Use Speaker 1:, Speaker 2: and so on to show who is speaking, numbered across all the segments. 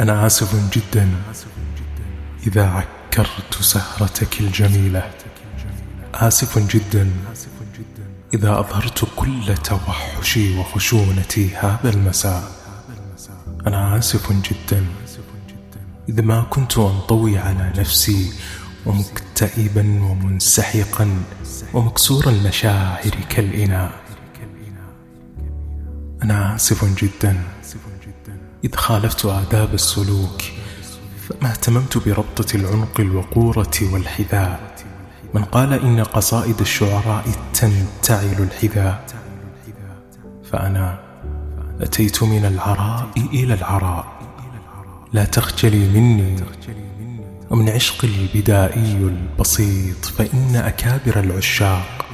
Speaker 1: أنا آسف جدا إذا عكرت سهرتك الجميلة. آسف جدا إذا أظهرت كل توحشي وخشونتي هذا المساء. أنا آسف جدا إذا ما كنت أنطوي على نفسي ومكتئبا ومنسحقا ومكسور المشاعر كالإناء. أنا آسف جدا إذ خالفت آداب السلوك فما اهتممت بربطة العنق الوقورة والحذاء. من قال إن قصائد الشعراء تنتعل الحذاء فأنا أتيت من العراء إلى العراء. لا تخجلي مني ومن عشق البدائي البسيط فإن أكابر العشاق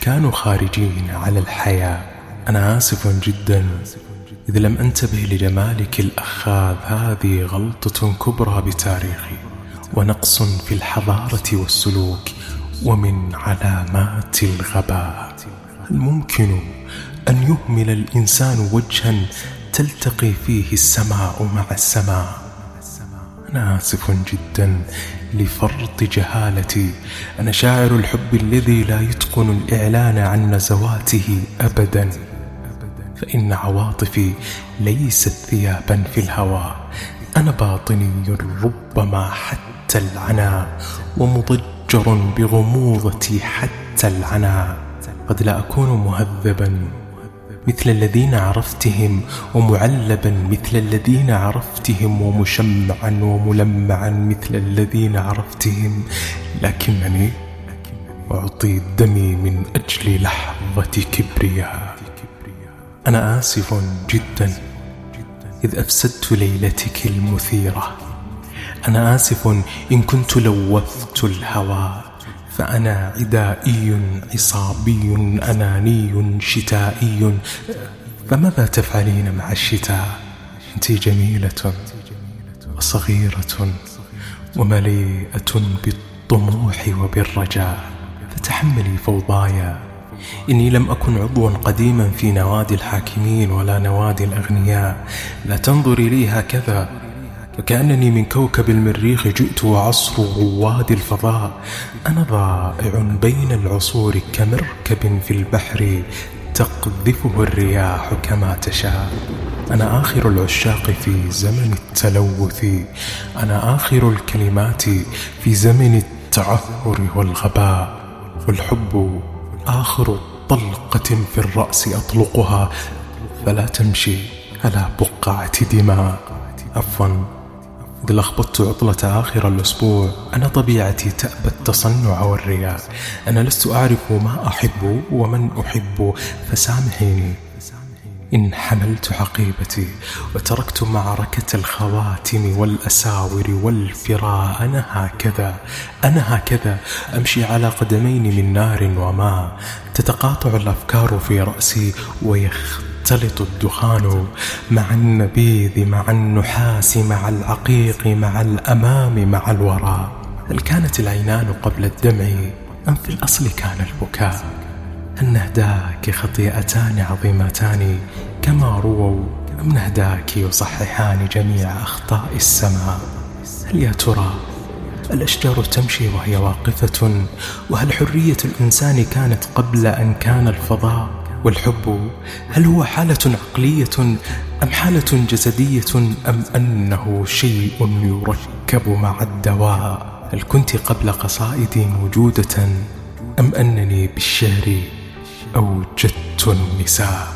Speaker 1: كانوا خارجين على الحياة أنا آسف جدا إذ لم أنتبه لجمالك الأخاذ هذه غلطة كبرى بتاريخي ونقص في الحضارة والسلوك ومن علامات الغباء. هل ممكن أن يهمل الإنسان وجها تلتقي فيه السماء مع السماء؟ أنا آسف جدا لفرط جهالتي. أنا شاعر الحب الذي لا يتقن الإعلان عن نزواته أبدا. فإن عواطفي ليست ثيابا في الهوى. أنا باطني ربما حتى العناء ومضجر بغموضتي حتى العناء قد لا أكون مهذبا مثل الذين عرفتهم ومعلبا مثل الذين عرفتهم ومشمعا وملمعا مثل الذين عرفتهم. لكنني أعطي دمي من أجل لحظة كبرياء. أنا آسف جدا إذ أفسدت ليلتك المثيرة. أنا آسف إن كنت لوثت الهوى فأنا عدائي عصابي أناني شتائي. فماذا تفعلين مع الشتاء؟ أنت جميلة وصغيرة ومليئة بالطموح وبالرجاء فتحملي فوضايا. إني لم أكن عضوا قديما في نوادي الحاكمين ولا نوادي الأغنياء. لا تنظري لي هكذا. فكأنني من كوكب المريخ جئت وعصر رواد الفضاء. أنا ضائع بين العصور كمركب في البحر تقذفه الرياح كما تشاء. أنا آخر العشاق في زمن التلوث. أنا آخر الكلمات في زمن التعثر والغباء. والحب آخر طلقة في الرأس أطلقها فلا تمشي على بقعة دماء. عفوا. إذ لخبطت عطلة آخر الأسبوع أنا طبيعتي تأبى التصنع والرياء. أنا لست أعرف ما أحب ومن أحب فسامحيني. إن حملت حقيبتي وتركت معركة الخواتم والأساور والفراء أنا هكذا أنا هكذا. أمشي على قدمين من نار وماء. تتقاطع الأفكار في رأسي ويختلط الدخان مع النبيذ مع النحاس مع العقيق مع الأمام مع الوراء. هل كانت العينان قبل الدمع أم في الأصل كان البكاء؟ هل نهداك خطيئتان عظيمتان كما رووا أم نهداك يصححان جميع أخطاء السماء؟ هل يا ترى الأشجار تمشي وهي واقفة؟ وهل حرية الإنسان كانت قبل أن كان الفضاء؟ والحب هل هو حالة عقلية أم حالة جسدية أم أنه شيء يركب مع الدواء؟ هل كنت قبل قصائدي موجودة أم أنني بالشعر أوجدت النساء.